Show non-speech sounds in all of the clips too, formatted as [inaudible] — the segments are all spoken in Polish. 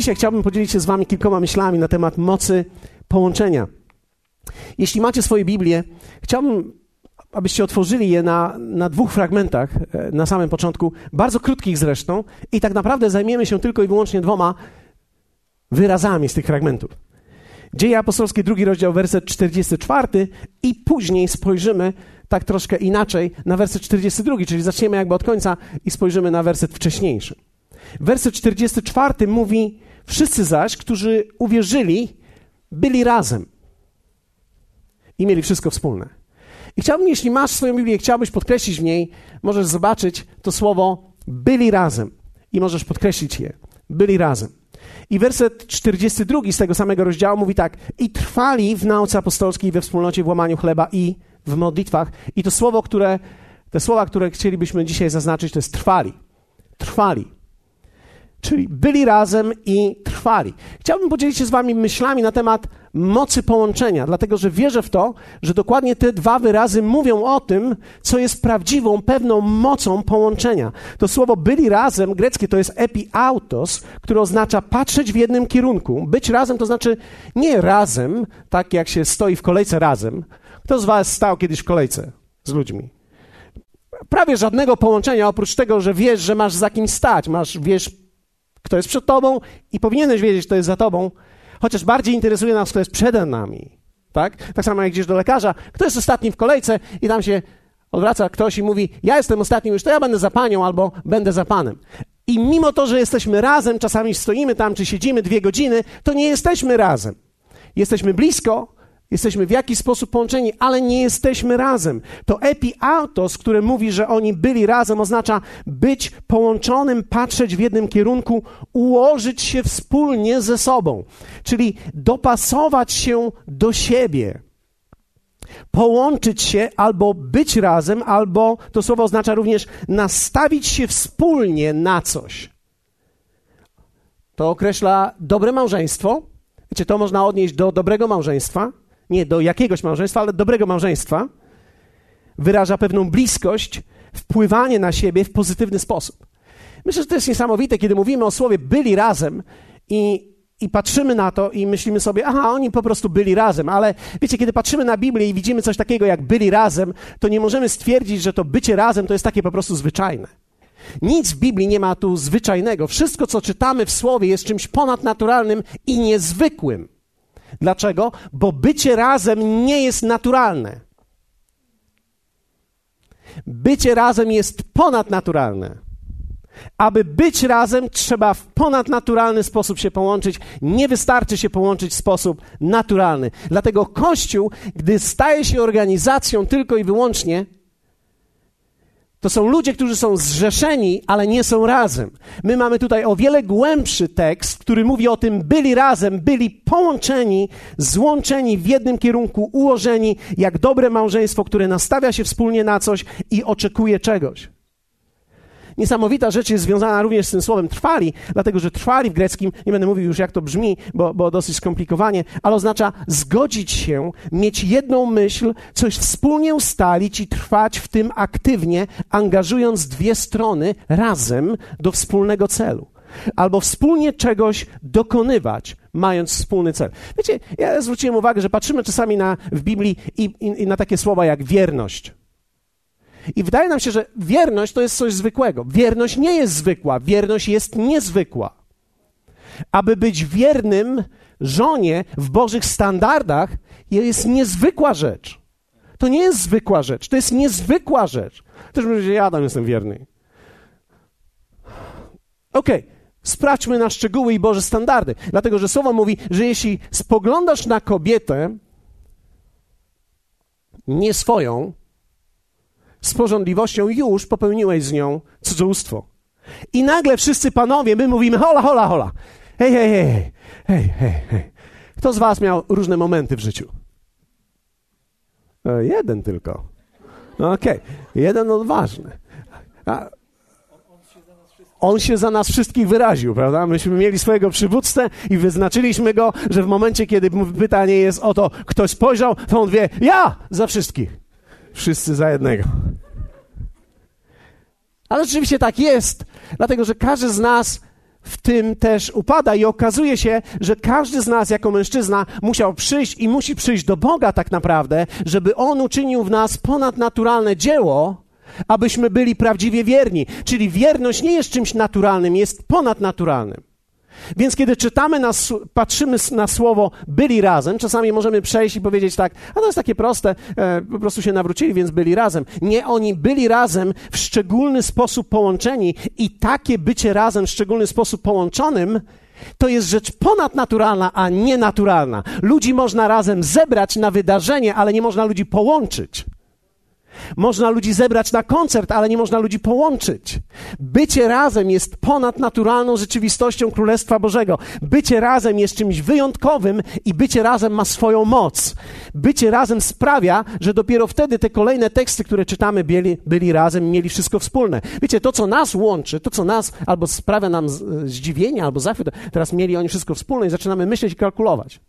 dzisiaj chciałbym podzielić się z Wami kilkoma myślami na temat mocy połączenia. Jeśli macie swoje Biblię, chciałbym, abyście otworzyli je na, na dwóch fragmentach e, na samym początku, bardzo krótkich zresztą, i tak naprawdę zajmiemy się tylko i wyłącznie dwoma wyrazami z tych fragmentów. Dzieje apostolskie, drugi rozdział, werset 44 i później spojrzymy tak troszkę inaczej na werset 42, czyli zaczniemy jakby od końca i spojrzymy na werset wcześniejszy. Werset 44 mówi: Wszyscy zaś, którzy uwierzyli, byli razem i mieli wszystko wspólne. I chciałbym, jeśli masz swoją Biblię, chciałbyś podkreślić w niej, możesz zobaczyć to słowo byli razem i możesz podkreślić je. Byli razem. I werset 42 z tego samego rozdziału mówi tak: I trwali w nauce apostolskiej, we wspólnocie, w łamaniu chleba i w modlitwach. I to słowo, które, te słowa, które chcielibyśmy dzisiaj zaznaczyć, to jest trwali. Trwali. Czyli byli razem i trwali. Chciałbym podzielić się z Wami myślami na temat mocy połączenia, dlatego że wierzę w to, że dokładnie te dwa wyrazy mówią o tym, co jest prawdziwą, pewną mocą połączenia. To słowo byli razem, greckie to jest epiautos, które oznacza patrzeć w jednym kierunku. Być razem to znaczy nie razem, tak jak się stoi w kolejce razem. Kto z Was stał kiedyś w kolejce z ludźmi? Prawie żadnego połączenia, oprócz tego, że wiesz, że masz za kim stać, masz, wiesz, kto jest przed tobą i powinieneś wiedzieć, kto jest za tobą, chociaż bardziej interesuje nas, kto jest przede nami. Tak? Tak samo jak idziesz do lekarza, kto jest ostatni w kolejce i tam się odwraca ktoś i mówi, ja jestem ostatni już, to ja będę za panią albo będę za panem. I mimo to, że jesteśmy razem, czasami stoimy tam czy siedzimy dwie godziny, to nie jesteśmy razem. Jesteśmy blisko, Jesteśmy w jakiś sposób połączeni, ale nie jesteśmy razem. To epiautos, które mówi, że oni byli razem, oznacza być połączonym, patrzeć w jednym kierunku, ułożyć się wspólnie ze sobą, czyli dopasować się do siebie. Połączyć się albo być razem, albo to słowo oznacza również nastawić się wspólnie na coś. To określa dobre małżeństwo. Wiecie, to można odnieść do dobrego małżeństwa nie do jakiegoś małżeństwa, ale dobrego małżeństwa, wyraża pewną bliskość, wpływanie na siebie w pozytywny sposób. Myślę, że to jest niesamowite, kiedy mówimy o słowie byli razem i, i patrzymy na to i myślimy sobie, aha, oni po prostu byli razem, ale wiecie, kiedy patrzymy na Biblię i widzimy coś takiego jak byli razem, to nie możemy stwierdzić, że to bycie razem to jest takie po prostu zwyczajne. Nic w Biblii nie ma tu zwyczajnego. Wszystko, co czytamy w Słowie, jest czymś ponadnaturalnym i niezwykłym. Dlaczego? Bo bycie razem nie jest naturalne. Bycie razem jest ponadnaturalne. Aby być razem, trzeba w ponadnaturalny sposób się połączyć. Nie wystarczy się połączyć w sposób naturalny. Dlatego Kościół, gdy staje się organizacją tylko i wyłącznie, to są ludzie, którzy są zrzeszeni, ale nie są razem. My mamy tutaj o wiele głębszy tekst, który mówi o tym, byli razem, byli połączeni, złączeni w jednym kierunku, ułożeni jak dobre małżeństwo, które nastawia się wspólnie na coś i oczekuje czegoś. Niesamowita rzecz jest związana również z tym słowem trwali, dlatego że trwali w greckim, nie będę mówił już jak to brzmi, bo, bo dosyć skomplikowanie, ale oznacza zgodzić się, mieć jedną myśl, coś wspólnie ustalić i trwać w tym aktywnie, angażując dwie strony razem do wspólnego celu. Albo wspólnie czegoś dokonywać, mając wspólny cel. Wiecie, ja zwróciłem uwagę, że patrzymy czasami na, w Biblii i, i, i na takie słowa jak wierność. I wydaje nam się, że wierność to jest coś zwykłego. Wierność nie jest zwykła, wierność jest niezwykła. Aby być wiernym żonie w Bożych standardach jest niezwykła rzecz. To nie jest zwykła rzecz, to jest niezwykła rzecz. Też mówię, ja tam jestem wierny. Okej, okay. sprawdźmy na szczegóły i Boże standardy. Dlatego, że słowo mówi, że jeśli spoglądasz na kobietę nie swoją, z porządliwością już popełniłeś z nią cudzołóstwo. I nagle wszyscy panowie, my mówimy hola, hola, hola. Hej, hej, hej, hej, hej, hej. Kto z was miał różne momenty w życiu? E, jeden tylko. No okej, okay. jeden odważny. A, on się za nas wszystkich wyraził, prawda? Myśmy mieli swojego przywódcę i wyznaczyliśmy go, że w momencie, kiedy pytanie jest o to, ktoś spojrzał, to on wie, ja za wszystkich. Wszyscy za jednego. Ale rzeczywiście tak jest, dlatego że każdy z nas w tym też upada i okazuje się, że każdy z nas jako mężczyzna musiał przyjść i musi przyjść do Boga tak naprawdę, żeby On uczynił w nas ponadnaturalne dzieło, abyśmy byli prawdziwie wierni. Czyli wierność nie jest czymś naturalnym, jest ponadnaturalnym. Więc kiedy czytamy, na, patrzymy na słowo byli razem, czasami możemy przejść i powiedzieć tak, a to jest takie proste, e, po prostu się nawrócili, więc byli razem. Nie, oni byli razem w szczególny sposób połączeni i takie bycie razem w szczególny sposób połączonym to jest rzecz ponadnaturalna, a nie naturalna. Ludzi można razem zebrać na wydarzenie, ale nie można ludzi połączyć. Można ludzi zebrać na koncert, ale nie można ludzi połączyć. Bycie razem jest ponadnaturalną rzeczywistością Królestwa Bożego. Bycie razem jest czymś wyjątkowym i bycie razem ma swoją moc. Bycie razem sprawia, że dopiero wtedy te kolejne teksty, które czytamy, byli, byli razem, mieli wszystko wspólne. Wiecie, to co nas łączy, to co nas albo sprawia nam zdziwienie, albo zachwyt, teraz mieli oni wszystko wspólne i zaczynamy myśleć i kalkulować.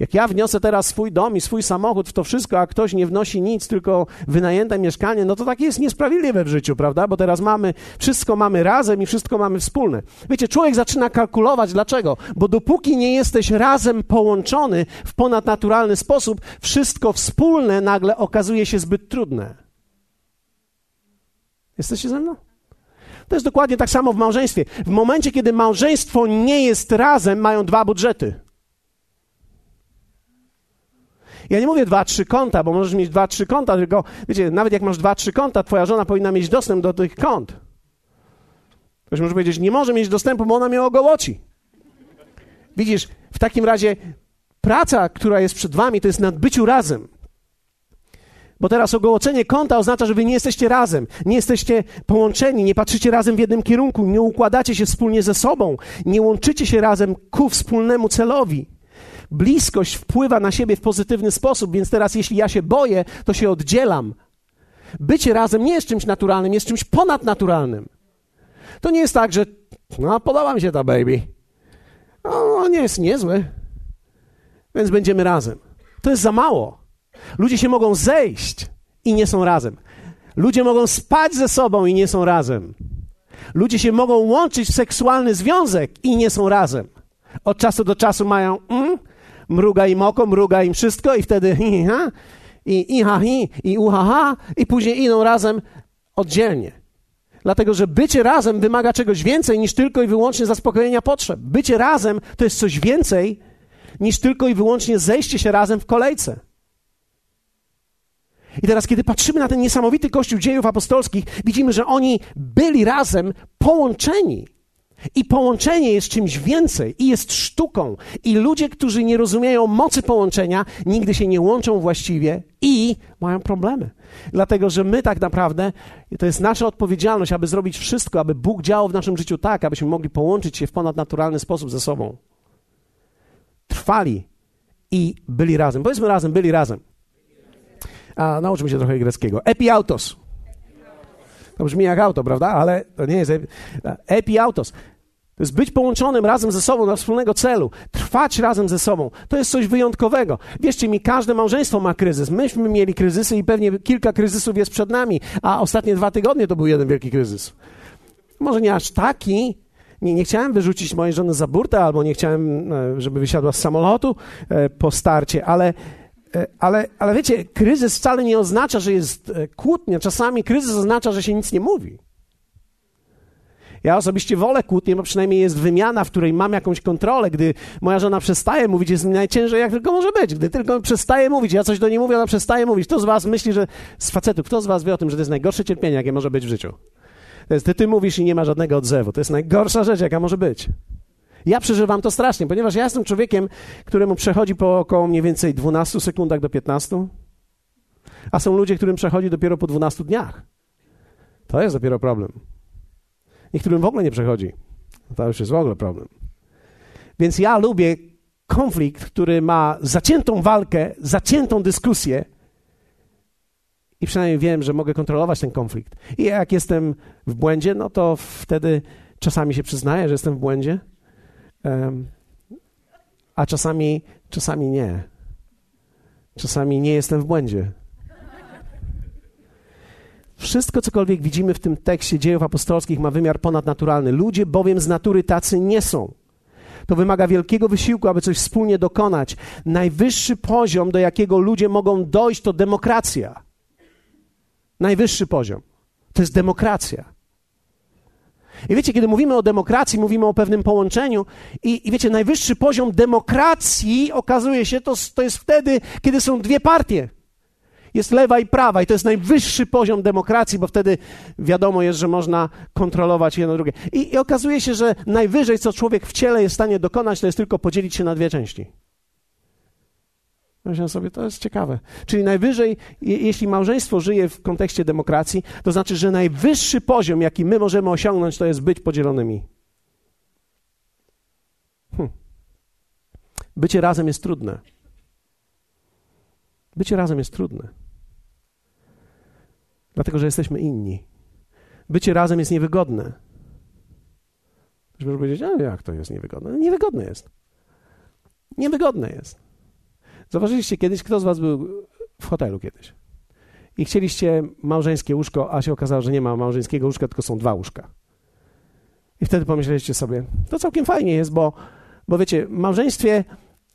Jak ja wniosę teraz swój dom i swój samochód w to wszystko, a ktoś nie wnosi nic, tylko wynajęte mieszkanie, no to tak jest niesprawiedliwe w życiu, prawda? Bo teraz mamy, wszystko mamy razem i wszystko mamy wspólne. Wiecie, człowiek zaczyna kalkulować. Dlaczego? Bo dopóki nie jesteś razem połączony w ponadnaturalny sposób, wszystko wspólne nagle okazuje się zbyt trudne. Jesteście ze mną? To jest dokładnie tak samo w małżeństwie. W momencie, kiedy małżeństwo nie jest razem, mają dwa budżety. Ja nie mówię dwa, trzy konta, bo możesz mieć dwa, trzy konta, tylko wiecie, nawet jak masz dwa, trzy konta, twoja żona powinna mieć dostęp do tych kont. Ktoś może powiedzieć, nie może mieć dostępu, bo ona mnie ogołoci. Widzisz, w takim razie praca, która jest przed wami, to jest nad byciu razem. Bo teraz ogołocenie konta oznacza, że wy nie jesteście razem, nie jesteście połączeni, nie patrzycie razem w jednym kierunku, nie układacie się wspólnie ze sobą, nie łączycie się razem ku wspólnemu celowi bliskość wpływa na siebie w pozytywny sposób, więc teraz jeśli ja się boję, to się oddzielam. Bycie razem nie jest czymś naturalnym, jest czymś ponadnaturalnym. To nie jest tak, że no, podoba mi się ta baby. No, nie jest niezły, więc będziemy razem. To jest za mało. Ludzie się mogą zejść i nie są razem. Ludzie mogą spać ze sobą i nie są razem. Ludzie się mogą łączyć w seksualny związek i nie są razem. Od czasu do czasu mają mm, mruga im oko, mruga im wszystko i wtedy hi, ha, i i ha, hi, i uha, ha, i później idą razem oddzielnie. Dlatego, że bycie razem wymaga czegoś więcej niż tylko i wyłącznie zaspokojenia potrzeb. Bycie razem to jest coś więcej niż tylko i wyłącznie zejście się razem w kolejce. I teraz, kiedy patrzymy na ten niesamowity Kościół dziejów apostolskich, widzimy, że oni byli razem połączeni. I połączenie jest czymś więcej i jest sztuką. I ludzie, którzy nie rozumieją mocy połączenia, nigdy się nie łączą właściwie i mają problemy. Dlatego, że my tak naprawdę, to jest nasza odpowiedzialność, aby zrobić wszystko, aby Bóg działał w naszym życiu tak, abyśmy mogli połączyć się w ponadnaturalny sposób ze sobą. Trwali i byli razem. Powiedzmy razem, byli razem. A nauczmy się trochę greckiego. Epiautos. To brzmi jak auto, prawda? Ale to nie jest epiautos. To jest być połączonym razem ze sobą dla wspólnego celu, trwać razem ze sobą. To jest coś wyjątkowego. Wierzcie mi, każde małżeństwo ma kryzys. Myśmy mieli kryzysy i pewnie kilka kryzysów jest przed nami, a ostatnie dwa tygodnie to był jeden wielki kryzys. Może nie aż taki, nie, nie, chciałem wyrzucić mojej żony za burtę, albo nie chciałem, e, żeby wysiadła z samolotu e, po starcie, ale, e, ale, ale wiecie, kryzys wcale nie oznacza, że jest kłótnia. Czasami kryzys oznacza, że się nic nie mówi. Ja osobiście wolę kłótnię, bo przynajmniej jest wymiana, w której mam jakąś kontrolę. Gdy moja żona przestaje mówić, jest mi najciężej, jak tylko może być. Gdy tylko przestaje mówić, ja coś do niej mówię, ona przestaje mówić. Kto z was myśli, że z facetów, kto z was wie o tym, że to jest najgorsze cierpienie, jakie może być w życiu? To jest, ty, ty mówisz i nie ma żadnego odzewu. To jest najgorsza rzecz, jaka może być. Ja przeżywam to strasznie, ponieważ ja jestem człowiekiem, któremu przechodzi po około mniej więcej 12 sekundach do 15, a są ludzie, którym przechodzi dopiero po 12 dniach. To jest dopiero problem. Niektórym w ogóle nie przechodzi. To już jest w ogóle problem. Więc ja lubię konflikt, który ma zaciętą walkę, zaciętą dyskusję i przynajmniej wiem, że mogę kontrolować ten konflikt. I jak jestem w błędzie, no to wtedy czasami się przyznaję, że jestem w błędzie, a czasami, czasami nie. Czasami nie jestem w błędzie. Wszystko, cokolwiek widzimy w tym tekście dziejów apostolskich, ma wymiar ponadnaturalny. Ludzie bowiem z natury tacy nie są. To wymaga wielkiego wysiłku, aby coś wspólnie dokonać. Najwyższy poziom, do jakiego ludzie mogą dojść, to demokracja. Najwyższy poziom. To jest demokracja. I wiecie, kiedy mówimy o demokracji, mówimy o pewnym połączeniu, i, i wiecie, najwyższy poziom demokracji okazuje się, to, to jest wtedy, kiedy są dwie partie. Jest lewa i prawa, i to jest najwyższy poziom demokracji, bo wtedy wiadomo jest, że można kontrolować jedno drugie. I, I okazuje się, że najwyżej, co człowiek w ciele jest w stanie dokonać, to jest tylko podzielić się na dwie części. Myślę sobie, to jest ciekawe. Czyli najwyżej, jeśli małżeństwo żyje w kontekście demokracji, to znaczy, że najwyższy poziom, jaki my możemy osiągnąć, to jest być podzielonymi. Hm. Bycie razem jest trudne. Bycie razem jest trudne. Dlatego, że jesteśmy inni. Bycie razem jest niewygodne. Ktoś może powiedzieć, a jak to jest niewygodne? Niewygodne jest. Niewygodne jest. Zauważyliście kiedyś, kto z was był w hotelu kiedyś i chcieliście małżeńskie łóżko, a się okazało, że nie ma małżeńskiego łóżka, tylko są dwa łóżka. I wtedy pomyśleliście sobie, to całkiem fajnie jest, bo, bo wiecie, w małżeństwie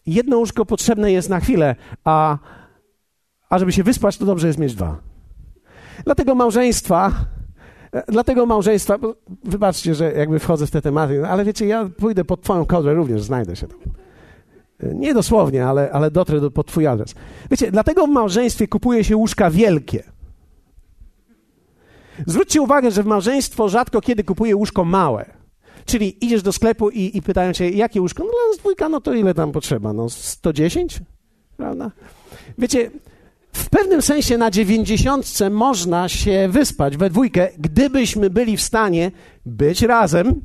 jedno łóżko potrzebne jest na chwilę, a, a żeby się wyspać, to dobrze jest mieć dwa. Dlatego małżeństwa, dlatego małżeństwa, wybaczcie, że jakby wchodzę w te tematy, ale wiecie, ja pójdę pod twoją kodrę również, znajdę się tam. Nie dosłownie, ale, ale dotrę do, pod twój adres. Wiecie, dlatego w małżeństwie kupuje się łóżka wielkie. Zwróćcie uwagę, że w małżeństwo rzadko kiedy kupuje łóżko małe. Czyli idziesz do sklepu i, i pytają cię, jakie łóżko? No dla nas dwójka, no to ile tam potrzeba? No 110? Prawda? Wiecie, w pewnym sensie na dziewięćdziesiątce można się wyspać we dwójkę, gdybyśmy byli w stanie być razem.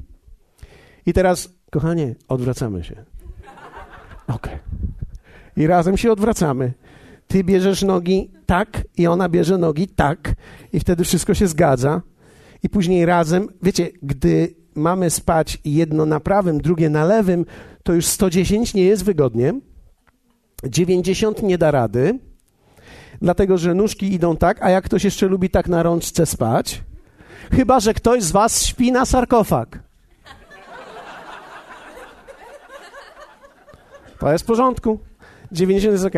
I teraz, kochanie, odwracamy się. Okej. Okay. I razem się odwracamy. Ty bierzesz nogi tak i ona bierze nogi tak i wtedy wszystko się zgadza. I później razem, wiecie, gdy mamy spać jedno na prawym, drugie na lewym, to już 110 nie jest wygodnie. 90 nie da rady, dlatego że nóżki idą tak, a jak ktoś jeszcze lubi tak na rączce spać, chyba że ktoś z was śpi na sarkofag. To jest w porządku. 90 jest ok.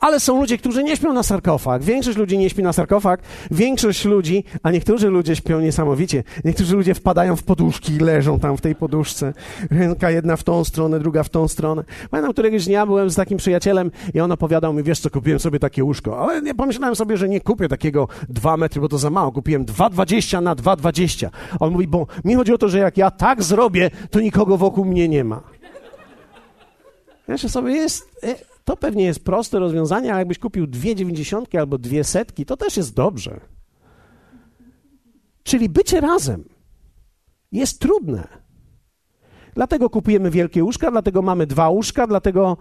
Ale są ludzie, którzy nie śpią na sarkofag. Większość ludzi nie śpi na sarkofag. Większość ludzi, a niektórzy ludzie śpią niesamowicie. Niektórzy ludzie wpadają w poduszki i leżą tam w tej poduszce. Ręka jedna w tą stronę, druga w tą stronę. Pamiętam, któregoś dnia byłem z takim przyjacielem i on opowiadał mi, wiesz co, kupiłem sobie takie łóżko. Ale nie pomyślałem sobie, że nie kupię takiego 2 metry, bo to za mało. Kupiłem 2,20 na 2,20. On mówi, bo mi chodzi o to, że jak ja tak zrobię, to nikogo wokół mnie nie ma. Jeszcze sobie jest, e, to pewnie jest proste rozwiązanie, ale jakbyś kupił dwie dziewięćdziesiątki albo dwie setki, to też jest dobrze. Czyli bycie razem jest trudne. Dlatego kupujemy wielkie łóżka, dlatego mamy dwa łóżka, dlatego,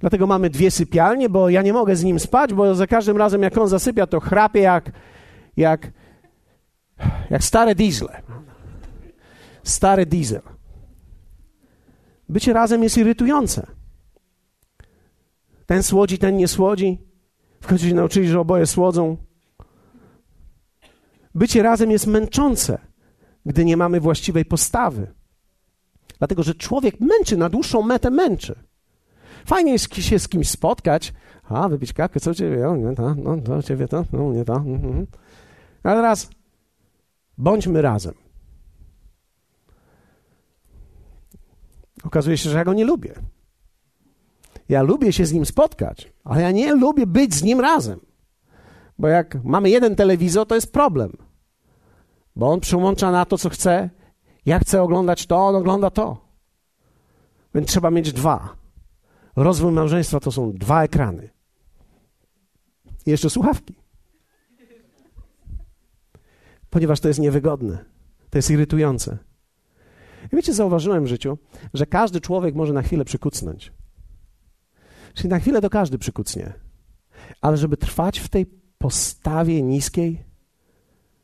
dlatego mamy dwie sypialnie, bo ja nie mogę z nim spać, bo za każdym razem, jak on zasypia, to chrapie jak, jak, jak stare diesle. Stary diesel. Bycie razem jest irytujące. Ten słodzi, ten nie słodzi. W końcu się nauczyli, że oboje słodzą. Bycie razem jest męczące, gdy nie mamy właściwej postawy. Dlatego, że człowiek męczy, na dłuższą metę męczy. Fajnie jest się z kimś spotkać. A, wypić kawkę, co ciebie? O, nie to, no, to ciebie to, no, nie to. Mhm. Ale teraz bądźmy razem. Okazuje się, że ja go nie lubię. Ja lubię się z nim spotkać, ale ja nie lubię być z nim razem. Bo jak mamy jeden telewizor, to jest problem. Bo on przyłącza na to, co chce. Ja chcę oglądać to, on ogląda to. Więc trzeba mieć dwa. Rozwój małżeństwa to są dwa ekrany. I jeszcze słuchawki. Ponieważ to jest niewygodne. To jest irytujące. I wiecie, zauważyłem w życiu, że każdy człowiek może na chwilę przykucnąć. Czyli na chwilę to każdy przykucnie. Ale żeby trwać w tej postawie niskiej,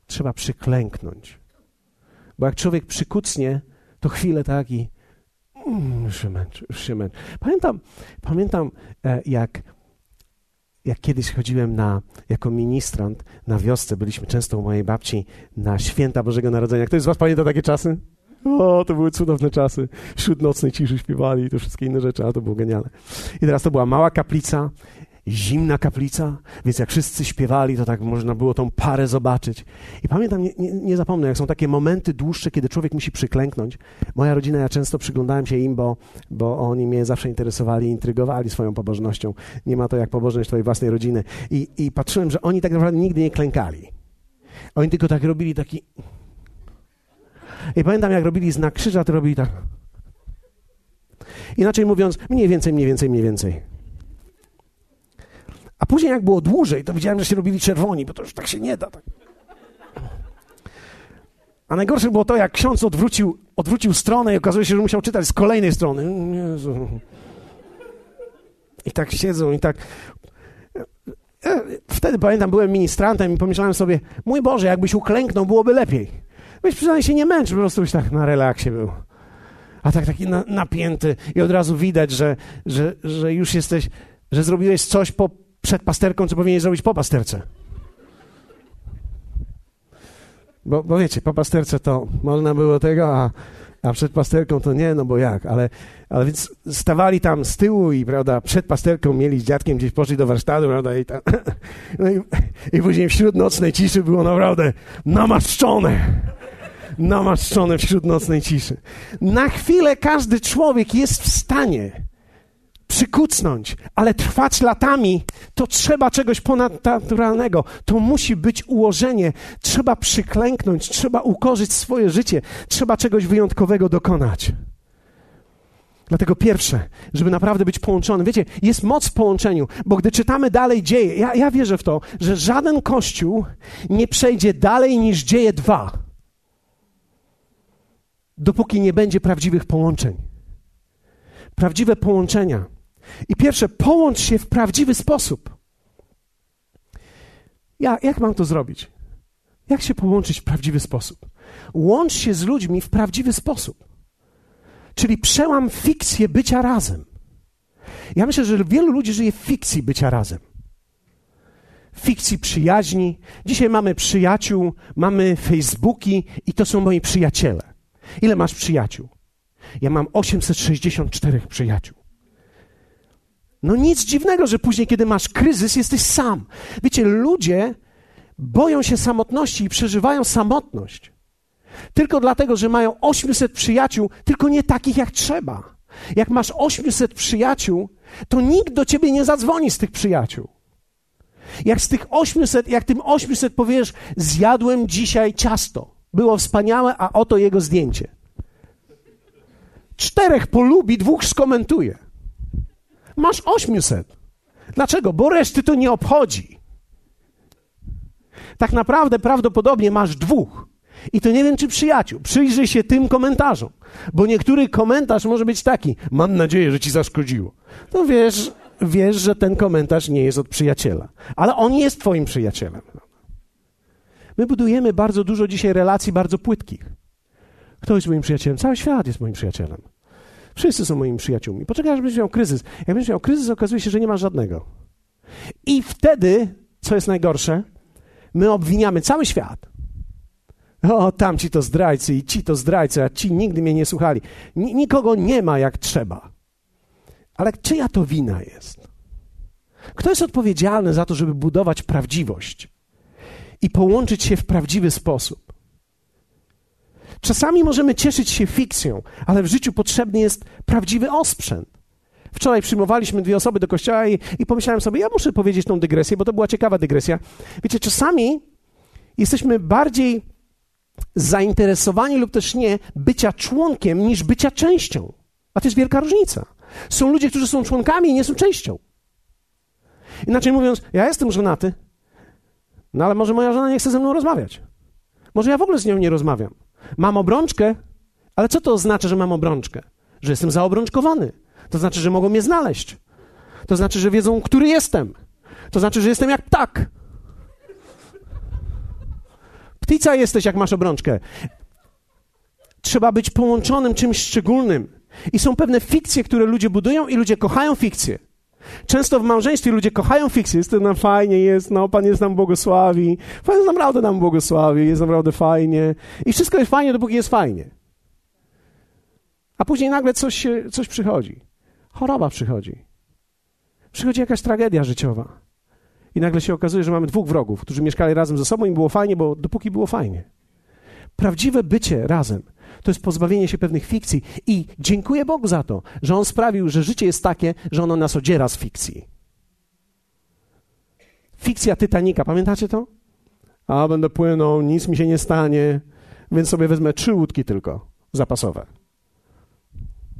trzeba przyklęknąć. Bo jak człowiek przykucnie, to chwilę tak i mm, już się męczy, już się męczy. Pamiętam, pamiętam e, jak jak kiedyś chodziłem na, jako ministrant na wiosce, byliśmy często u mojej babci na święta Bożego Narodzenia. Ktoś z was pamięta takie czasy? O, to były cudowne czasy. Wśród nocnej ciszy śpiewali i to wszystkie inne rzeczy, a to było genialne. I teraz to była mała kaplica zimna kaplica, więc jak wszyscy śpiewali, to tak można było tą parę zobaczyć. I pamiętam, nie, nie, nie, zapomnę, jak są takie momenty dłuższe, kiedy człowiek musi przyklęknąć. Moja rodzina, ja często przyglądałem się im, bo, bo oni mnie zawsze interesowali, intrygowali swoją pobożnością. Nie ma to jak pobożność twojej własnej rodziny. I, I patrzyłem, że oni tak naprawdę nigdy nie klękali. Oni tylko tak robili taki... I pamiętam, jak robili znak krzyża, to robili tak... Inaczej mówiąc, mniej więcej, mniej więcej, mniej więcej. A później jak było dłużej, to widziałem, że się robili czerwoni, bo to już tak się nie da. Tak. A najgorsze było to, jak ksiądz odwrócił, odwrócił stronę i okazuje się, że musiał czytać z kolejnej strony. Jezu. I tak siedzą i tak... Wtedy pamiętam, byłem ministrantem i pomyślałem sobie, mój Boże, jakbyś uklęknął, byłoby lepiej. Byś przynajmniej się nie męczył, po prostu byś tak na relaksie był. A tak taki na, napięty i od razu widać, że, że, że już jesteś, że zrobiłeś coś po, przed pasterką, co powinien zrobić po pasterce. Bo, bo wiecie, po pasterce to można było tego, a, a przed pasterką to nie, no bo jak, ale, ale więc stawali tam z tyłu i, prawda, przed pasterką mieli z dziadkiem gdzieś poszli do warsztatu, prawda, i, tam, [laughs] no i, i później wśród nocnej ciszy było naprawdę namaszczone. Namaszczone wśród nocnej ciszy. Na chwilę każdy człowiek jest w stanie przykucnąć, ale trwać latami, to trzeba czegoś ponadnaturalnego. To musi być ułożenie. Trzeba przyklęknąć, trzeba ukorzyć swoje życie, trzeba czegoś wyjątkowego dokonać. Dlatego pierwsze, żeby naprawdę być połączony. Wiecie, jest moc w połączeniu, bo gdy czytamy dalej dzieje, ja, ja wierzę w to, że żaden kościół nie przejdzie dalej niż dzieje dwa, dopóki nie będzie prawdziwych połączeń. Prawdziwe połączenia i pierwsze, połącz się w prawdziwy sposób. Ja, jak mam to zrobić? Jak się połączyć w prawdziwy sposób? Łącz się z ludźmi w prawdziwy sposób. Czyli przełam fikcję bycia razem. Ja myślę, że wielu ludzi żyje w fikcji bycia razem. Fikcji przyjaźni. Dzisiaj mamy przyjaciół, mamy Facebooki i to są moi przyjaciele. Ile masz przyjaciół? Ja mam 864 przyjaciół. No nic dziwnego, że później, kiedy masz kryzys, jesteś sam. Wiecie, ludzie boją się samotności i przeżywają samotność. Tylko dlatego, że mają 800 przyjaciół, tylko nie takich jak trzeba. Jak masz 800 przyjaciół, to nikt do ciebie nie zadzwoni z tych przyjaciół. Jak z tych 800, jak tym 800 powiesz, zjadłem dzisiaj ciasto. Było wspaniałe, a oto jego zdjęcie. Czterech polubi, dwóch skomentuje. Masz 800. Dlaczego? Bo reszty to nie obchodzi. Tak naprawdę prawdopodobnie masz dwóch. I to nie wiem, czy przyjaciół. Przyjrzyj się tym komentarzom, bo niektóry komentarz może być taki: Mam nadzieję, że ci zaszkodziło. To wiesz, wiesz, że ten komentarz nie jest od przyjaciela, ale on jest Twoim przyjacielem. My budujemy bardzo dużo dzisiaj relacji bardzo płytkich. Kto jest moim przyjacielem? Cały świat jest moim przyjacielem. Wszyscy są moimi przyjaciółmi. Poczekaj, aż będziesz miał kryzys. Jak będziesz miał kryzys, okazuje się, że nie ma żadnego. I wtedy, co jest najgorsze, my obwiniamy cały świat. O, tamci to zdrajcy i ci to zdrajcy, a ci nigdy mnie nie słuchali. N nikogo nie ma jak trzeba. Ale czyja to wina jest? Kto jest odpowiedzialny za to, żeby budować prawdziwość i połączyć się w prawdziwy sposób? Czasami możemy cieszyć się fikcją, ale w życiu potrzebny jest prawdziwy osprzęt. Wczoraj przyjmowaliśmy dwie osoby do kościoła i, i pomyślałem sobie, ja muszę powiedzieć tą dygresję, bo to była ciekawa dygresja. Wiecie, czasami jesteśmy bardziej zainteresowani lub też nie bycia członkiem niż bycia częścią. A to jest wielka różnica. Są ludzie, którzy są członkami i nie są częścią. Inaczej mówiąc, ja jestem żonaty, no ale może moja żona nie chce ze mną rozmawiać. Może ja w ogóle z nią nie rozmawiam. Mam obrączkę, ale co to oznacza, że mam obrączkę? Że jestem zaobrączkowany. To znaczy, że mogą mnie znaleźć. To znaczy, że wiedzą, który jestem. To znaczy, że jestem jak ptak. Ptica jesteś, jak masz obrączkę. Trzeba być połączonym czymś szczególnym. I są pewne fikcje, które ludzie budują, i ludzie kochają fikcje. Często w małżeństwie ludzie kochają fikcję, jest to nam fajnie, jest, no Pan jest nam błogosławi, Pan jest naprawdę nam błogosławi, jest naprawdę fajnie i wszystko jest fajnie, dopóki jest fajnie. A później nagle coś, coś przychodzi. Choroba przychodzi. Przychodzi jakaś tragedia życiowa. I nagle się okazuje, że mamy dwóch wrogów, którzy mieszkali razem ze sobą i było fajnie, bo dopóki było fajnie. Prawdziwe bycie razem to jest pozbawienie się pewnych fikcji. I dziękuję Bogu za to, że On sprawił, że życie jest takie, że ono nas odziera z fikcji. Fikcja Titanika, pamiętacie to? A będę płynął, nic mi się nie stanie, więc sobie wezmę trzy łódki tylko zapasowe.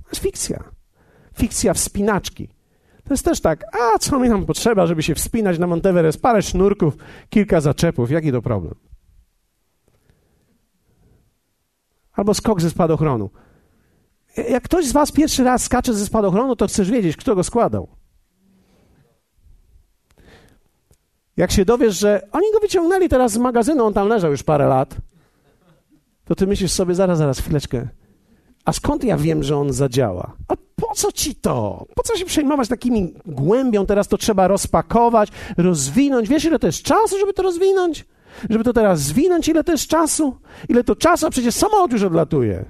To jest fikcja. Fikcja wspinaczki. To jest też tak, a co mi tam potrzeba, żeby się wspinać na Monteverest? Parę sznurków, kilka zaczepów, jaki to problem? Albo skok ze spadochronu. Jak ktoś z was pierwszy raz skacze ze spadochronu, to chcesz wiedzieć, kto go składał. Jak się dowiesz, że oni go wyciągnęli teraz z magazynu, on tam leżał już parę lat, to ty myślisz sobie, zaraz, zaraz, chwileczkę. A skąd ja wiem, że on zadziała? A po co ci to? Po co się przejmować takimi głębią? Teraz to trzeba rozpakować, rozwinąć. Wiesz, ile to jest czasu, żeby to rozwinąć? Żeby to teraz zwinąć, ile to jest czasu? Ile to czasu? A przecież samolot już odlatuje.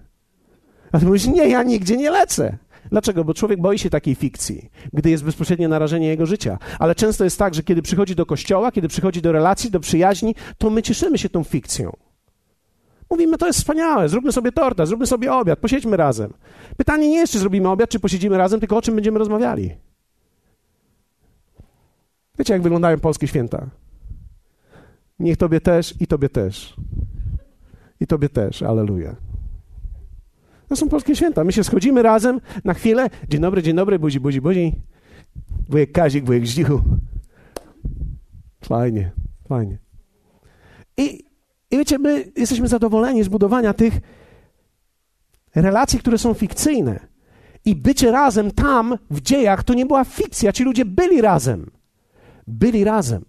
A ty mówisz, nie, ja nigdzie nie lecę. Dlaczego? Bo człowiek boi się takiej fikcji, gdy jest bezpośrednie narażenie jego życia. Ale często jest tak, że kiedy przychodzi do kościoła, kiedy przychodzi do relacji, do przyjaźni, to my cieszymy się tą fikcją. Mówimy, to jest wspaniałe, zróbmy sobie tortę, zróbmy sobie obiad, posiedźmy razem. Pytanie nie jest, czy zrobimy obiad, czy posiedzimy razem, tylko o czym będziemy rozmawiali. Wiecie, jak wyglądają polskie święta? Niech Tobie też i Tobie też. I Tobie też, aleluja. To są polskie święta. My się schodzimy razem na chwilę. Dzień dobry, dzień dobry, buzi, buzi, buzi. Wujek Kazik, wujek Zdzichu. Fajnie, fajnie. I, I wiecie, my jesteśmy zadowoleni z budowania tych relacji, które są fikcyjne. I bycie razem tam, w dziejach, to nie była fikcja. Ci ludzie byli razem. Byli razem.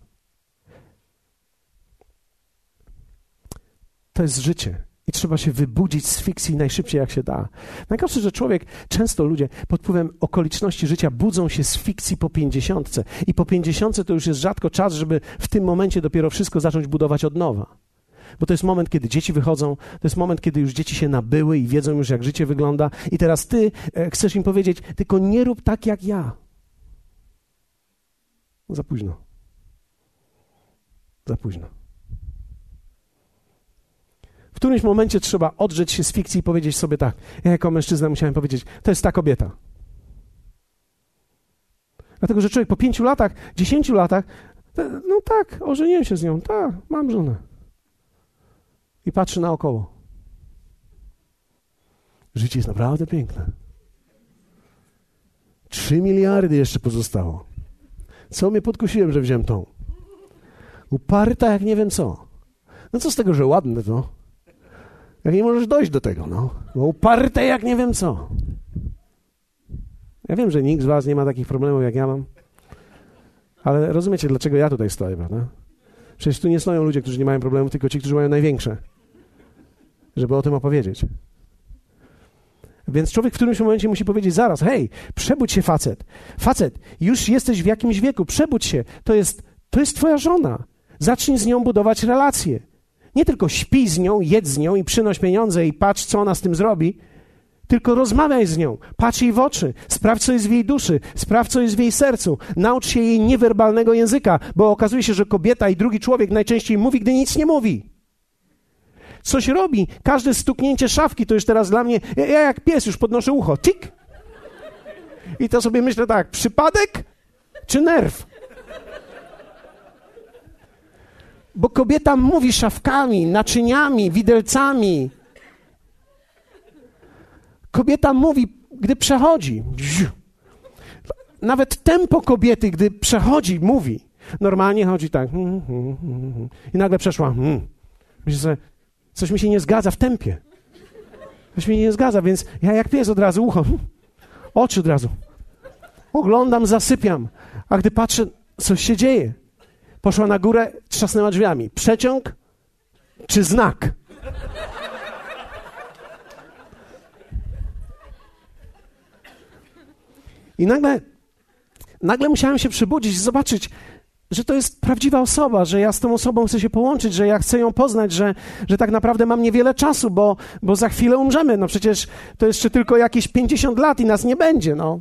To jest życie. I trzeba się wybudzić z fikcji najszybciej jak się da. Najgorsze, że człowiek, często ludzie pod wpływem okoliczności życia budzą się z fikcji po pięćdziesiątce. I po pięćdziesiątce to już jest rzadko czas, żeby w tym momencie dopiero wszystko zacząć budować od nowa. Bo to jest moment, kiedy dzieci wychodzą, to jest moment, kiedy już dzieci się nabyły i wiedzą już, jak życie wygląda. I teraz ty e, chcesz im powiedzieć, tylko nie rób tak jak ja. Za późno. Za późno którymś momencie trzeba odrzeć się z fikcji i powiedzieć sobie tak. Ja jako mężczyzna musiałem powiedzieć, to jest ta kobieta. Dlatego, że człowiek po pięciu latach, dziesięciu latach, no tak, ożeniłem się z nią, tak, mam żonę. I patrzy naokoło. Życie jest naprawdę piękne. Trzy miliardy jeszcze pozostało. Co mnie podkusiłem, że wziąłem tą? Uparta jak nie wiem co. No co z tego, że ładne to? Jak nie możesz dojść do tego, no. Bo uparte jak nie wiem co. Ja wiem, że nikt z was nie ma takich problemów, jak ja mam. Ale rozumiecie, dlaczego ja tutaj stoję, prawda? Przecież tu nie stoją ludzie, którzy nie mają problemów, tylko ci, którzy mają największe. Żeby o tym opowiedzieć. Więc człowiek w którymś momencie musi powiedzieć zaraz, hej, przebudź się facet. Facet, już jesteś w jakimś wieku, przebudź się. To jest, to jest twoja żona. Zacznij z nią budować relacje. Nie tylko śpi z nią, jedz z nią i przynoś pieniądze i patrz, co ona z tym zrobi, tylko rozmawiaj z nią, patrz jej w oczy, sprawdź, co jest w jej duszy, sprawdź, co jest w jej sercu, naucz się jej niewerbalnego języka, bo okazuje się, że kobieta i drugi człowiek najczęściej mówi, gdy nic nie mówi. Coś robi. Każde stuknięcie szafki to już teraz dla mnie. Ja, ja jak pies już podnoszę ucho. Tik! I to sobie myślę tak: przypadek czy nerw? Bo kobieta mówi szafkami, naczyniami, widelcami. Kobieta mówi, gdy przechodzi. Nawet tempo kobiety, gdy przechodzi, mówi. Normalnie chodzi tak. I nagle przeszła. Myślę sobie, coś mi się nie zgadza w tempie. Coś mi nie zgadza, więc ja jak pies od razu ucho, oczy od razu. Oglądam, zasypiam. A gdy patrzę, coś się dzieje. Poszła na górę, trzasnęła drzwiami. Przeciąg czy znak? I nagle, nagle musiałem się przebudzić, zobaczyć, że to jest prawdziwa osoba, że ja z tą osobą chcę się połączyć, że ja chcę ją poznać, że, że tak naprawdę mam niewiele czasu, bo, bo za chwilę umrzemy. No przecież to jeszcze tylko jakieś 50 lat i nas nie będzie, no.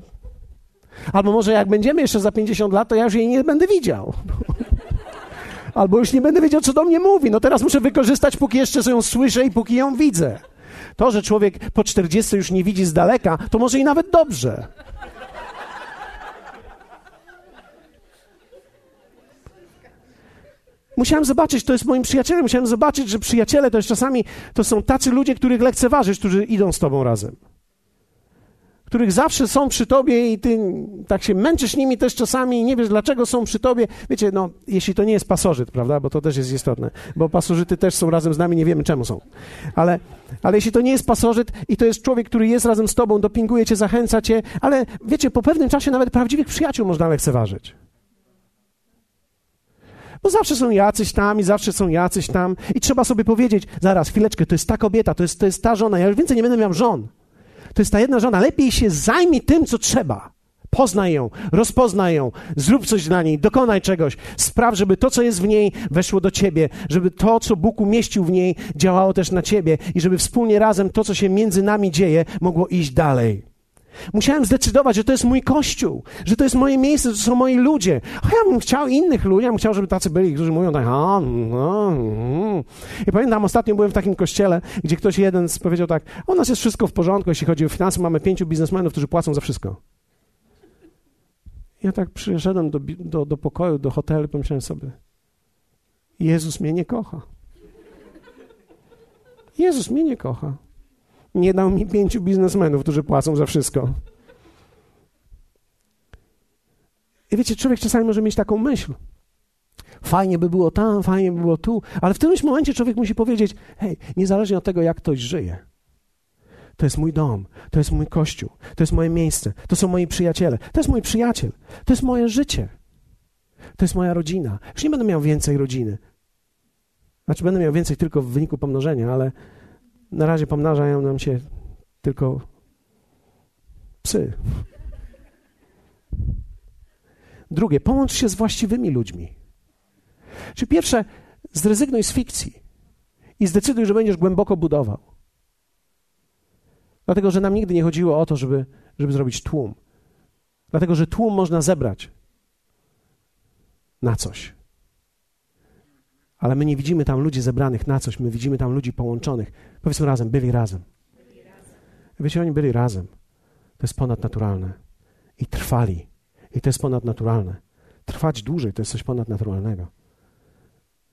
Albo może jak będziemy jeszcze za 50 lat, to ja już jej nie będę widział. Albo już nie będę wiedział, co do mnie mówi. No teraz muszę wykorzystać, póki jeszcze ją słyszę i póki ją widzę. To, że człowiek po 40 już nie widzi z daleka, to może i nawet dobrze. Musiałem zobaczyć, to jest moim przyjacielem, musiałem zobaczyć, że przyjaciele to jest czasami, to są tacy ludzie, których lekceważysz, którzy idą z tobą razem. Których zawsze są przy tobie i ty tak się męczysz nimi też czasami i nie wiesz, dlaczego są przy tobie. Wiecie, no, jeśli to nie jest pasożyt, prawda, bo to też jest istotne, bo pasożyty też są razem z nami, nie wiemy czemu są. Ale, ale jeśli to nie jest pasożyt i to jest człowiek, który jest razem z tobą, dopinguje cię, zachęca cię, ale wiecie, po pewnym czasie nawet prawdziwych przyjaciół można lekceważyć. Bo zawsze są jacyś tam i zawsze są jacyś tam. I trzeba sobie powiedzieć, zaraz, chwileczkę, to jest ta kobieta, to jest, to jest ta żona, ja już więcej nie będę miał żon. To jest ta jedna żona. Lepiej się zajmij tym, co trzeba. Poznaj ją, rozpoznaj ją, zrób coś dla niej, dokonaj czegoś. Spraw, żeby to, co jest w niej, weszło do ciebie, żeby to, co Bóg umieścił w niej, działało też na ciebie i żeby wspólnie razem to, co się między nami dzieje, mogło iść dalej. Musiałem zdecydować, że to jest mój kościół, że to jest moje miejsce, że to są moi ludzie. A ja bym chciał innych ludzi, ja bym chciał, żeby tacy byli, którzy mówią tak, a, no, mm. I pamiętam, ostatnio byłem w takim kościele, gdzie ktoś jeden powiedział tak, u nas jest wszystko w porządku, jeśli chodzi o finanse, mamy pięciu biznesmenów, którzy płacą za wszystko. Ja tak przyszedłem do, do, do pokoju, do hotelu, pomyślałem sobie, Jezus mnie nie kocha. Jezus mnie nie kocha nie dał mi pięciu biznesmenów, którzy płacą za wszystko. I wiecie, człowiek czasami może mieć taką myśl. Fajnie by było tam, fajnie by było tu, ale w którymś momencie człowiek musi powiedzieć: hej, niezależnie od tego, jak ktoś żyje, to jest mój dom, to jest mój kościół, to jest moje miejsce, to są moi przyjaciele, to jest mój przyjaciel, to jest moje życie, to jest moja rodzina. Już nie będę miał więcej rodziny. Znaczy, będę miał więcej tylko w wyniku pomnożenia, ale na razie pomnażają nam się tylko psy. Drugie, połącz się z właściwymi ludźmi. Czy pierwsze, zrezygnuj z fikcji i zdecyduj, że będziesz głęboko budował. Dlatego, że nam nigdy nie chodziło o to, żeby, żeby zrobić tłum. Dlatego, że tłum można zebrać na coś. Ale my nie widzimy tam ludzi zebranych na coś, my widzimy tam ludzi połączonych. Powiedzmy razem, byli razem. Wiecie, oni byli razem. To jest ponadnaturalne. I trwali. I to jest ponadnaturalne. Trwać dłużej to jest coś ponadnaturalnego.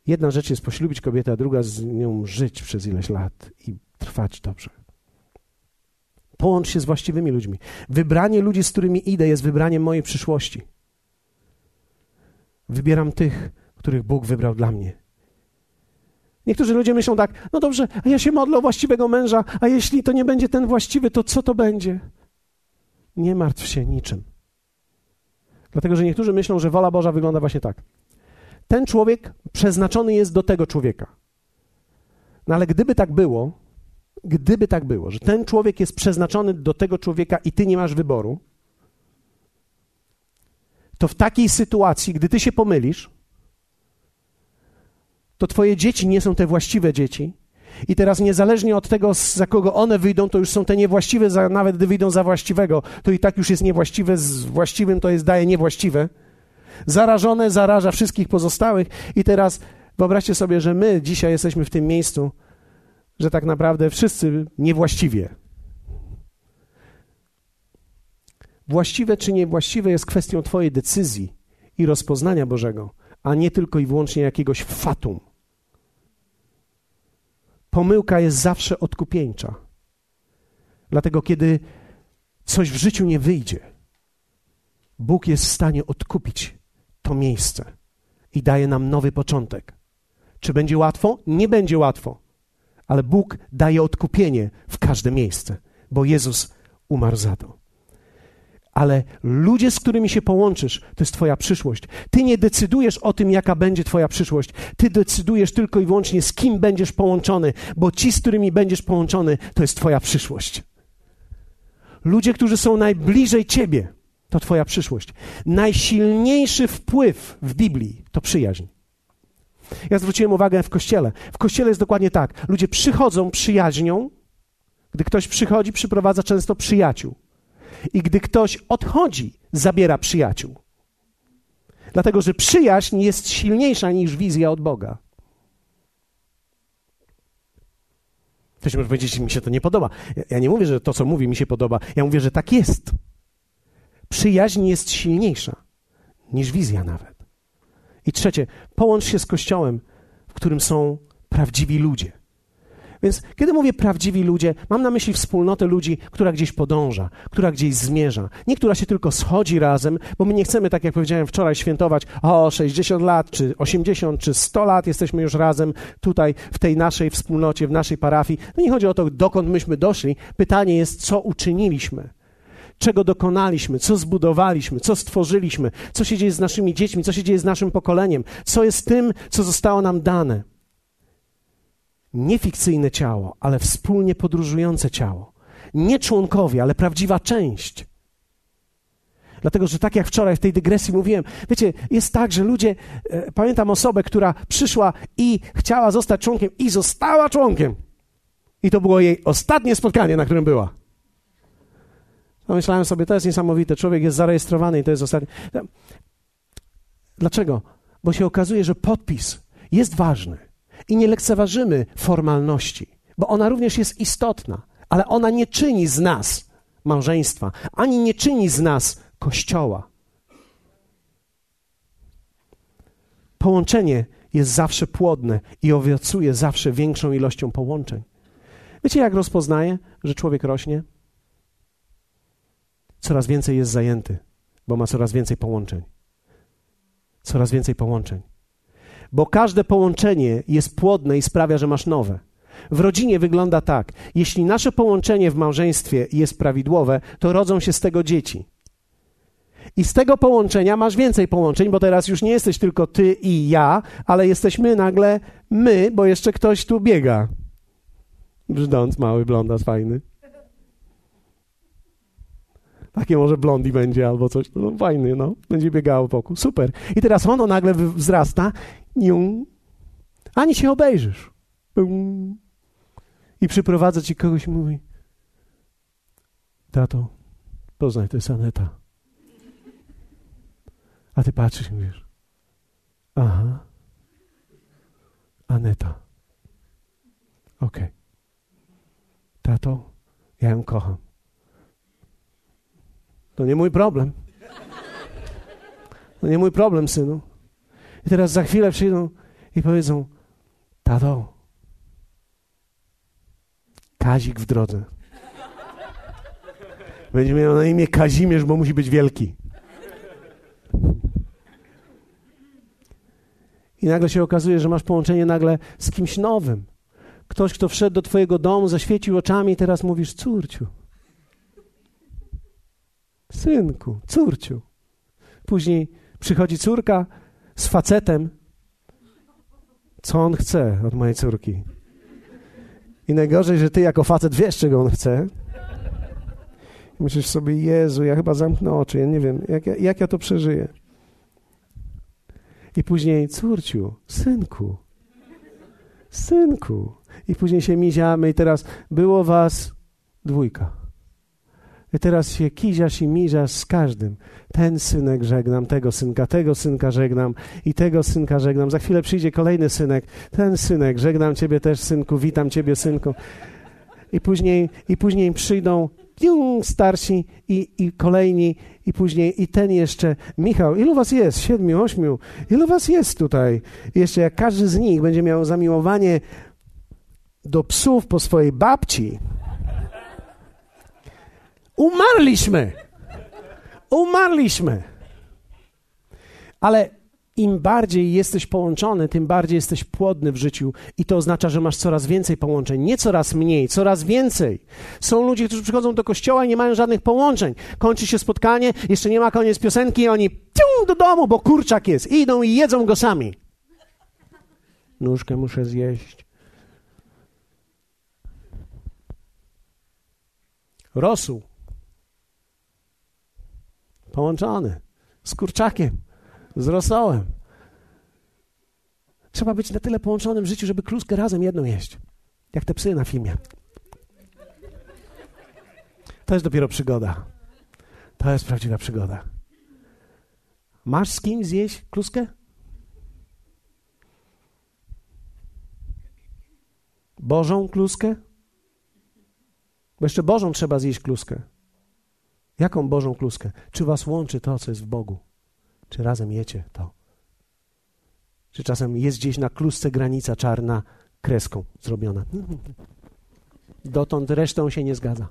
Jedna rzecz jest poślubić kobietę, a druga z nią żyć przez ileś lat i trwać dobrze. Połącz się z właściwymi ludźmi. Wybranie ludzi, z którymi idę, jest wybraniem mojej przyszłości. Wybieram tych, których Bóg wybrał dla mnie. Niektórzy ludzie myślą tak, no dobrze, a ja się modlę o właściwego męża, a jeśli to nie będzie ten właściwy, to co to będzie? Nie martw się niczym. Dlatego, że niektórzy myślą, że wola Boża wygląda właśnie tak. Ten człowiek przeznaczony jest do tego człowieka. No ale gdyby tak było, gdyby tak było, że ten człowiek jest przeznaczony do tego człowieka i ty nie masz wyboru, to w takiej sytuacji, gdy ty się pomylisz, to twoje dzieci nie są te właściwe dzieci. I teraz niezależnie od tego, za kogo one wyjdą, to już są te niewłaściwe, za, nawet gdy wyjdą za właściwego, to i tak już jest niewłaściwe, z właściwym to jest daje niewłaściwe. Zarażone zaraża wszystkich pozostałych. I teraz wyobraźcie sobie, że my dzisiaj jesteśmy w tym miejscu, że tak naprawdę wszyscy niewłaściwie. Właściwe czy niewłaściwe jest kwestią Twojej decyzji i rozpoznania Bożego, a nie tylko i wyłącznie jakiegoś fatum. Pomyłka jest zawsze odkupieńcza. Dlatego, kiedy coś w życiu nie wyjdzie, Bóg jest w stanie odkupić to miejsce i daje nam nowy początek. Czy będzie łatwo? Nie będzie łatwo, ale Bóg daje odkupienie w każde miejsce, bo Jezus umarł za to ale ludzie, z którymi się połączysz, to jest Twoja przyszłość. Ty nie decydujesz o tym, jaka będzie Twoja przyszłość. Ty decydujesz tylko i wyłącznie, z kim będziesz połączony, bo ci, z którymi będziesz połączony, to jest Twoja przyszłość. Ludzie, którzy są najbliżej Ciebie, to Twoja przyszłość. Najsilniejszy wpływ w Biblii to przyjaźń. Ja zwróciłem uwagę w kościele. W kościele jest dokładnie tak. Ludzie przychodzą przyjaźnią. Gdy ktoś przychodzi, przyprowadza często przyjaciół. I gdy ktoś odchodzi, zabiera przyjaciół. Dlatego, że przyjaźń jest silniejsza niż wizja od Boga. Ktoś może powiedzieć, że mi się to nie podoba. Ja nie mówię, że to, co mówi, mi się podoba. Ja mówię, że tak jest. Przyjaźń jest silniejsza niż wizja nawet. I trzecie, połącz się z Kościołem, w którym są prawdziwi ludzie. Więc kiedy mówię prawdziwi ludzie, mam na myśli wspólnotę ludzi, która gdzieś podąża, która gdzieś zmierza. Nie która się tylko schodzi razem, bo my nie chcemy, tak jak powiedziałem wczoraj, świętować o 60 lat, czy 80, czy 100 lat jesteśmy już razem tutaj, w tej naszej wspólnocie, w naszej parafii. No nie chodzi o to, dokąd myśmy doszli. Pytanie jest, co uczyniliśmy czego dokonaliśmy, co zbudowaliśmy, co stworzyliśmy, co się dzieje z naszymi dziećmi, co się dzieje z naszym pokoleniem, co jest tym, co zostało nam dane. Nie fikcyjne ciało, ale wspólnie podróżujące ciało. Nie członkowie, ale prawdziwa część. Dlatego, że tak jak wczoraj w tej dygresji mówiłem, wiecie, jest tak, że ludzie, e, pamiętam osobę, która przyszła i chciała zostać członkiem i została członkiem. I to było jej ostatnie spotkanie, na którym była. Pomyślałem sobie, to jest niesamowite. Człowiek jest zarejestrowany i to jest ostatni. Dlaczego? Bo się okazuje, że podpis jest ważny i nie lekceważymy formalności, bo ona również jest istotna, ale ona nie czyni z nas małżeństwa, ani nie czyni z nas kościoła. Połączenie jest zawsze płodne i owocuje zawsze większą ilością połączeń. Wiecie, jak rozpoznaje, że człowiek rośnie? coraz więcej jest zajęty, bo ma coraz więcej połączeń. Coraz więcej połączeń. Bo każde połączenie jest płodne i sprawia, że masz nowe. W rodzinie wygląda tak: jeśli nasze połączenie w małżeństwie jest prawidłowe, to rodzą się z tego dzieci. I z tego połączenia masz więcej połączeń, bo teraz już nie jesteś tylko ty i ja, ale jesteśmy nagle my, bo jeszcze ktoś tu biega. Brzdąc, mały blondas fajny. Takie może blondi będzie albo coś. No fajny, no. Będzie biegało wokół. Super. I teraz ono nagle wzrasta. Nium. Ani się obejrzysz. I przyprowadza ci kogoś i mówi tato, poznaj, to jest Aneta. A ty patrzysz i mówisz aha, Aneta. Okej. Okay. Tato, ja ją kocham. To nie mój problem. To nie mój problem, synu. I teraz za chwilę przyjdą i powiedzą: Tato, Kazik w drodze. Będzie miał na imię Kazimierz, bo musi być wielki. I nagle się okazuje, że masz połączenie nagle z kimś nowym. Ktoś, kto wszedł do twojego domu, zaświecił oczami i teraz mówisz, córciu, synku, córciu. Później przychodzi córka z facetem. Co on chce od mojej córki? I najgorzej, że ty jako facet wiesz, czego on chce. I myślisz sobie, Jezu, ja chyba zamknę oczy, ja nie wiem, jak, jak ja to przeżyję. I później, córciu, synku, synku. I później się miziamy i teraz było was dwójka. I teraz się kiziasz i miziasz z każdym. Ten synek żegnam, tego synka, tego synka żegnam i tego synka żegnam. Za chwilę przyjdzie kolejny synek. Ten synek, żegnam ciebie też, synku, witam ciebie, synku. I później, i później przyjdą starsi i, i kolejni, i później i ten jeszcze. Michał, ilu was jest? Siedmiu, ośmiu. Ilu was jest tutaj? Jeszcze jak każdy z nich będzie miał zamiłowanie do psów po swojej babci, Umarliśmy. Umarliśmy. Ale im bardziej jesteś połączony, tym bardziej jesteś płodny w życiu i to oznacza, że masz coraz więcej połączeń, nie coraz mniej, coraz więcej. Są ludzie, którzy przychodzą do kościoła i nie mają żadnych połączeń. Kończy się spotkanie, jeszcze nie ma koniec piosenki i oni piu, do domu, bo kurczak jest. idą i jedzą go sami. Nóżkę muszę zjeść. Rosół połączony z kurczakiem, z rosołem. Trzeba być na tyle połączonym w życiu, żeby kluskę razem jedną jeść. Jak te psy na filmie. To jest dopiero przygoda. To jest prawdziwa przygoda. Masz z kim zjeść kluskę? Bożą kluskę? Bo jeszcze Bożą trzeba zjeść kluskę. Jaką Bożą kluskę? Czy was łączy to, co jest w Bogu? Czy razem jecie to? Czy czasem jest gdzieś na klusce granica czarna kreską zrobiona? [laughs] Dotąd resztą się nie zgadza.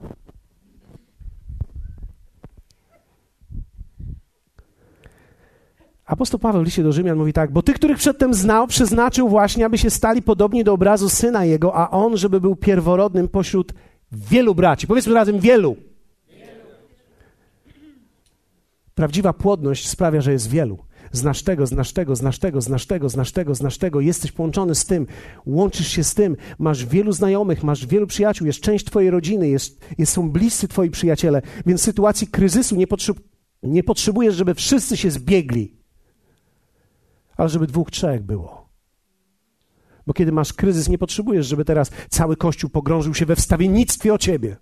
Apostoł Paweł w liście do Rzymian mówi tak, bo tych, których przedtem znał, przeznaczył właśnie, aby się stali podobni do obrazu Syna Jego, a On, żeby był pierworodnym pośród wielu braci. Powiedzmy razem wielu. Prawdziwa płodność sprawia, że jest wielu. Znasz tego, znasz tego, znasz tego, znasz tego, znasz tego, znasz tego, jesteś połączony z tym, łączysz się z tym, masz wielu znajomych, masz wielu przyjaciół, jest część twojej rodziny, jest, jest, są bliscy twoi przyjaciele, więc w sytuacji kryzysu nie, potrzeb, nie potrzebujesz, żeby wszyscy się zbiegli ale żeby dwóch, trzech było. Bo kiedy masz kryzys, nie potrzebujesz, żeby teraz cały Kościół pogrążył się we wstawiennictwie o ciebie.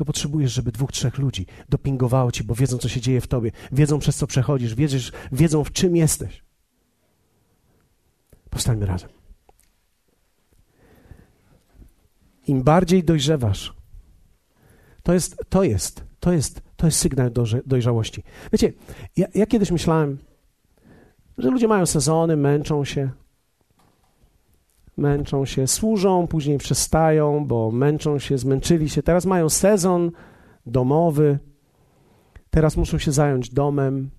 Tylko potrzebujesz, żeby dwóch, trzech ludzi dopingowało ci, bo wiedzą, co się dzieje w tobie, wiedzą, przez co przechodzisz, wiedziesz, wiedzą, w czym jesteś. Powstańmy razem. Im bardziej dojrzewasz, to jest, to jest, to jest, to jest sygnał dojrzałości. Wiecie, ja, ja kiedyś myślałem, że ludzie mają sezony, męczą się. Męczą się, służą, później przestają, bo męczą się, zmęczyli się. Teraz mają sezon domowy, teraz muszą się zająć domem.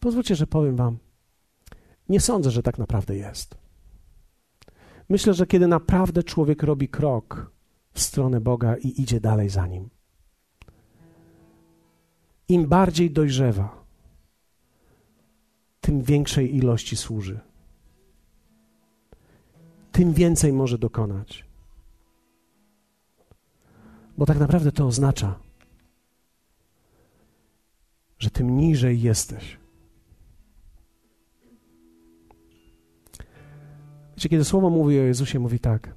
Pozwólcie, że powiem Wam, nie sądzę, że tak naprawdę jest. Myślę, że kiedy naprawdę człowiek robi krok w stronę Boga i idzie dalej za nim, im bardziej dojrzewa, tym większej ilości służy. Tym więcej może dokonać. Bo tak naprawdę to oznacza, że tym niżej jesteś. Wiecie, kiedy słowo mówi o Jezusie, mówi tak: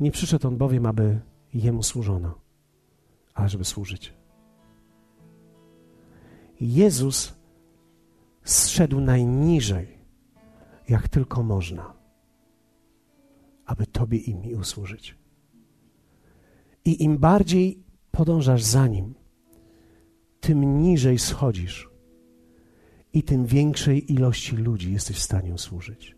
Nie przyszedł on bowiem, aby jemu służono, ale żeby służyć. Jezus zszedł najniżej, jak tylko można, aby Tobie i mi usłużyć. I im bardziej podążasz za Nim, tym niżej schodzisz i tym większej ilości ludzi jesteś w stanie usłużyć.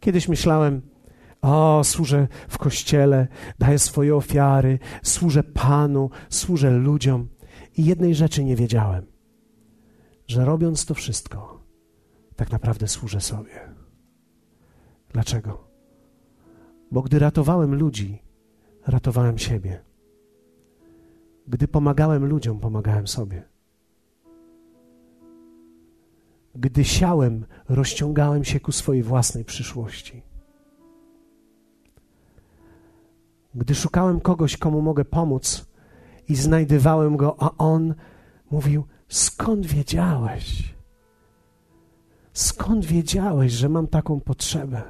Kiedyś myślałem, o, służę w kościele, daję swoje ofiary, służę Panu, służę ludziom. I jednej rzeczy nie wiedziałem, że robiąc to wszystko, tak naprawdę służę sobie. Dlaczego? Bo gdy ratowałem ludzi, ratowałem siebie. Gdy pomagałem ludziom, pomagałem sobie. Gdy siałem, rozciągałem się ku swojej własnej przyszłości. Gdy szukałem kogoś, komu mogę pomóc i znajdywałem go, a on mówił: Skąd wiedziałeś? Skąd wiedziałeś, że mam taką potrzebę?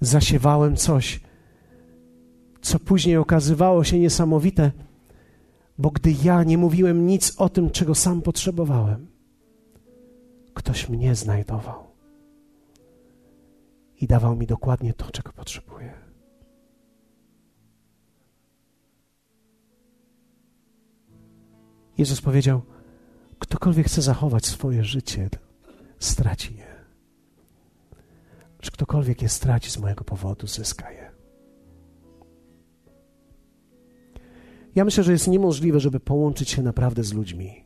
Zasiewałem coś, co później okazywało się niesamowite, bo gdy ja nie mówiłem nic o tym, czego sam potrzebowałem, ktoś mnie znajdował i dawał mi dokładnie to, czego potrzebuję. Jezus powiedział: Ktokolwiek chce zachować swoje życie, straci je. Czy ktokolwiek je straci z mojego powodu, zyska je. Ja myślę, że jest niemożliwe, żeby połączyć się naprawdę z ludźmi,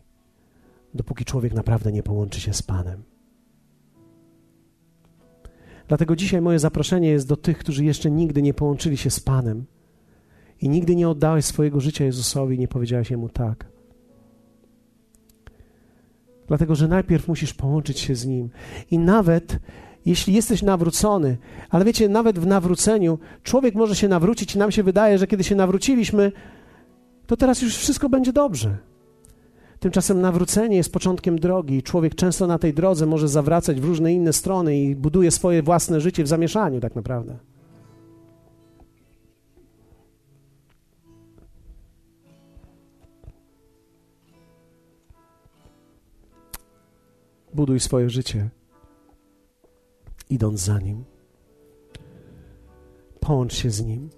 dopóki człowiek naprawdę nie połączy się z Panem. Dlatego dzisiaj moje zaproszenie jest do tych, którzy jeszcze nigdy nie połączyli się z Panem i nigdy nie oddałeś swojego życia Jezusowi i nie powiedziałeś Jemu tak. Dlatego, że najpierw musisz połączyć się z Nim. I nawet jeśli jesteś nawrócony, ale wiecie, nawet w nawróceniu człowiek może się nawrócić i nam się wydaje, że kiedy się nawróciliśmy, to teraz już wszystko będzie dobrze. Tymczasem nawrócenie jest początkiem drogi. Człowiek często na tej drodze może zawracać w różne inne strony i buduje swoje własne życie w zamieszaniu, tak naprawdę. Buduj swoje życie, idąc za nim. Połącz się z nim.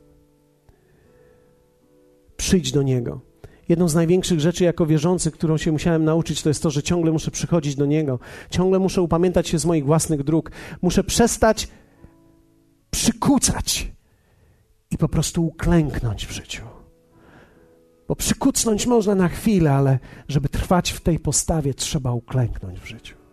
Przyjdź do niego. Jedną z największych rzeczy jako wierzący, którą się musiałem nauczyć, to jest to, że ciągle muszę przychodzić do Niego. Ciągle muszę upamiętać się z moich własnych dróg. Muszę przestać przykucać i po prostu uklęknąć w życiu. Bo przykucnąć można na chwilę, ale żeby trwać w tej postawie, trzeba uklęknąć w życiu.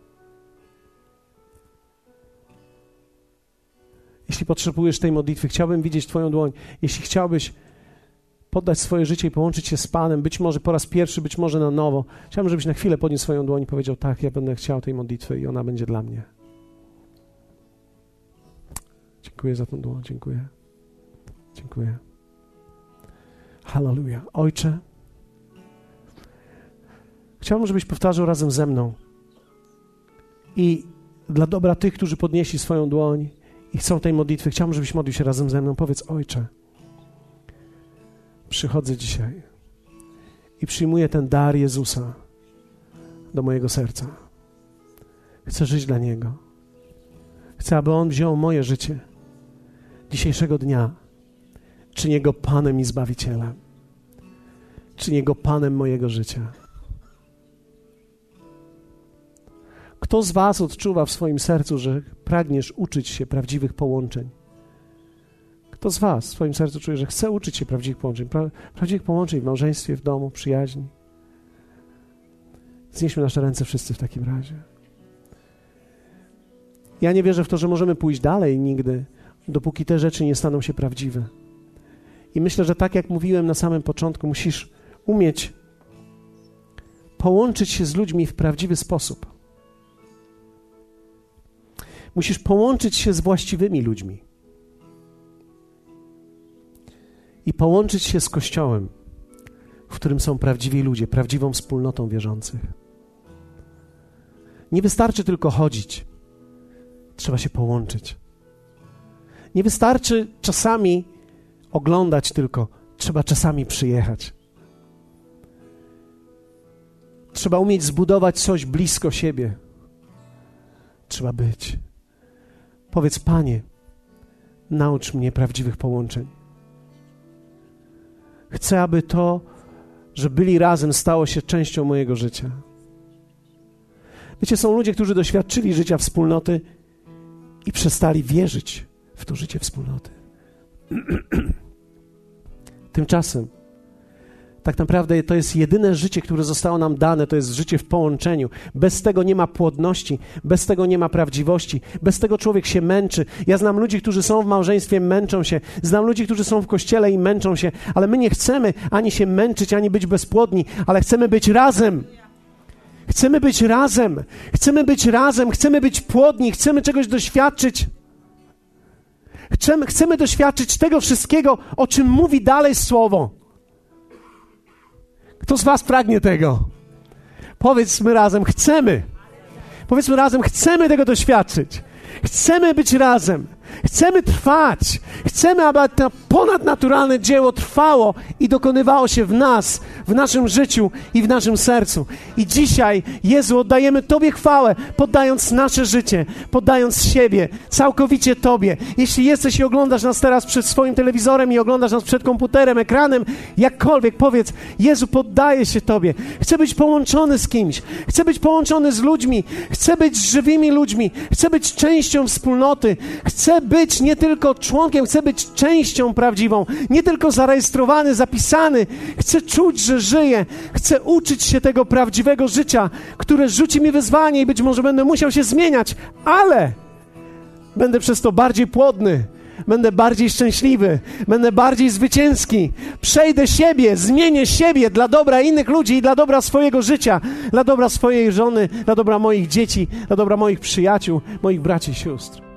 Jeśli potrzebujesz tej modlitwy, chciałbym widzieć Twoją dłoń. Jeśli chciałbyś poddać swoje życie i połączyć się z Panem, być może po raz pierwszy, być może na nowo. Chciałbym, żebyś na chwilę podniósł swoją dłoń i powiedział: Tak, ja będę chciał tej modlitwy i ona będzie dla mnie. Dziękuję za tą dłoń, dziękuję. Dziękuję. Hallelujah. Ojcze, chciałbym, żebyś powtarzał razem ze mną i dla dobra tych, którzy podnieśli swoją dłoń i chcą tej modlitwy, chciałbym, żebyś modlił się razem ze mną. Powiedz, Ojcze, przychodzę dzisiaj i przyjmuję ten dar Jezusa do mojego serca. Chcę żyć dla Niego. Chcę, aby On wziął moje życie dzisiejszego dnia. Czynię Go Panem i Zbawicielem. Czynię Go Panem mojego życia. Kto z Was odczuwa w swoim sercu, że pragniesz uczyć się prawdziwych połączeń? Kto z Was w swoim sercu czuje, że chce uczyć się prawdziwych połączeń, pra, prawdziwych połączeń w małżeństwie, w domu, przyjaźni? Znieśmy nasze ręce wszyscy w takim razie. Ja nie wierzę w to, że możemy pójść dalej nigdy, dopóki te rzeczy nie staną się prawdziwe. I myślę, że tak jak mówiłem na samym początku, musisz umieć połączyć się z ludźmi w prawdziwy sposób. Musisz połączyć się z właściwymi ludźmi. i połączyć się z Kościołem, w którym są prawdziwi ludzie, prawdziwą wspólnotą wierzących. Nie wystarczy tylko chodzić, trzeba się połączyć. Nie wystarczy czasami oglądać tylko, trzeba czasami przyjechać. Trzeba umieć zbudować coś blisko siebie. Trzeba być. Powiedz, Panie, naucz mnie prawdziwych połączeń. Chcę, aby to, że byli razem, stało się częścią mojego życia. Wiecie, są ludzie, którzy doświadczyli życia wspólnoty i przestali wierzyć w to życie wspólnoty. [clears throat] Tymczasem tak naprawdę to jest jedyne życie, które zostało nam dane, to jest życie w połączeniu. Bez tego nie ma płodności, bez tego nie ma prawdziwości, bez tego człowiek się męczy. Ja znam ludzi, którzy są w małżeństwie, męczą się. Znam ludzi, którzy są w kościele i męczą się, ale my nie chcemy ani się męczyć, ani być bezpłodni, ale chcemy być razem. Chcemy być razem, chcemy być razem, chcemy być płodni, chcemy czegoś doświadczyć. Chcemy, chcemy doświadczyć tego wszystkiego, o czym mówi dalej Słowo. Kto z Was pragnie tego? Powiedzmy razem, chcemy. Powiedzmy razem, chcemy tego doświadczyć. Chcemy być razem. Chcemy trwać. Chcemy, aby to ponadnaturalne dzieło trwało i dokonywało się w nas, w naszym życiu i w naszym sercu. I dzisiaj, Jezu, oddajemy Tobie chwałę, poddając nasze życie, poddając siebie całkowicie Tobie. Jeśli jesteś i oglądasz nas teraz przed swoim telewizorem i oglądasz nas przed komputerem, ekranem, jakkolwiek, powiedz, Jezu, poddaję się Tobie. Chcę być połączony z kimś. Chcę być połączony z ludźmi. Chcę być żywymi ludźmi. Chcę być częścią wspólnoty. Chcę być nie tylko członkiem, chcę być częścią prawdziwą, nie tylko zarejestrowany, zapisany. Chcę czuć, że żyję. Chcę uczyć się tego prawdziwego życia, które rzuci mi wyzwanie i być może będę musiał się zmieniać, ale będę przez to bardziej płodny, Będę bardziej szczęśliwy, będę bardziej zwycięski. Przejdę siebie, zmienię siebie dla dobra innych ludzi i dla dobra swojego życia, dla dobra swojej żony, dla dobra moich dzieci, dla dobra moich przyjaciół, moich braci i sióstr.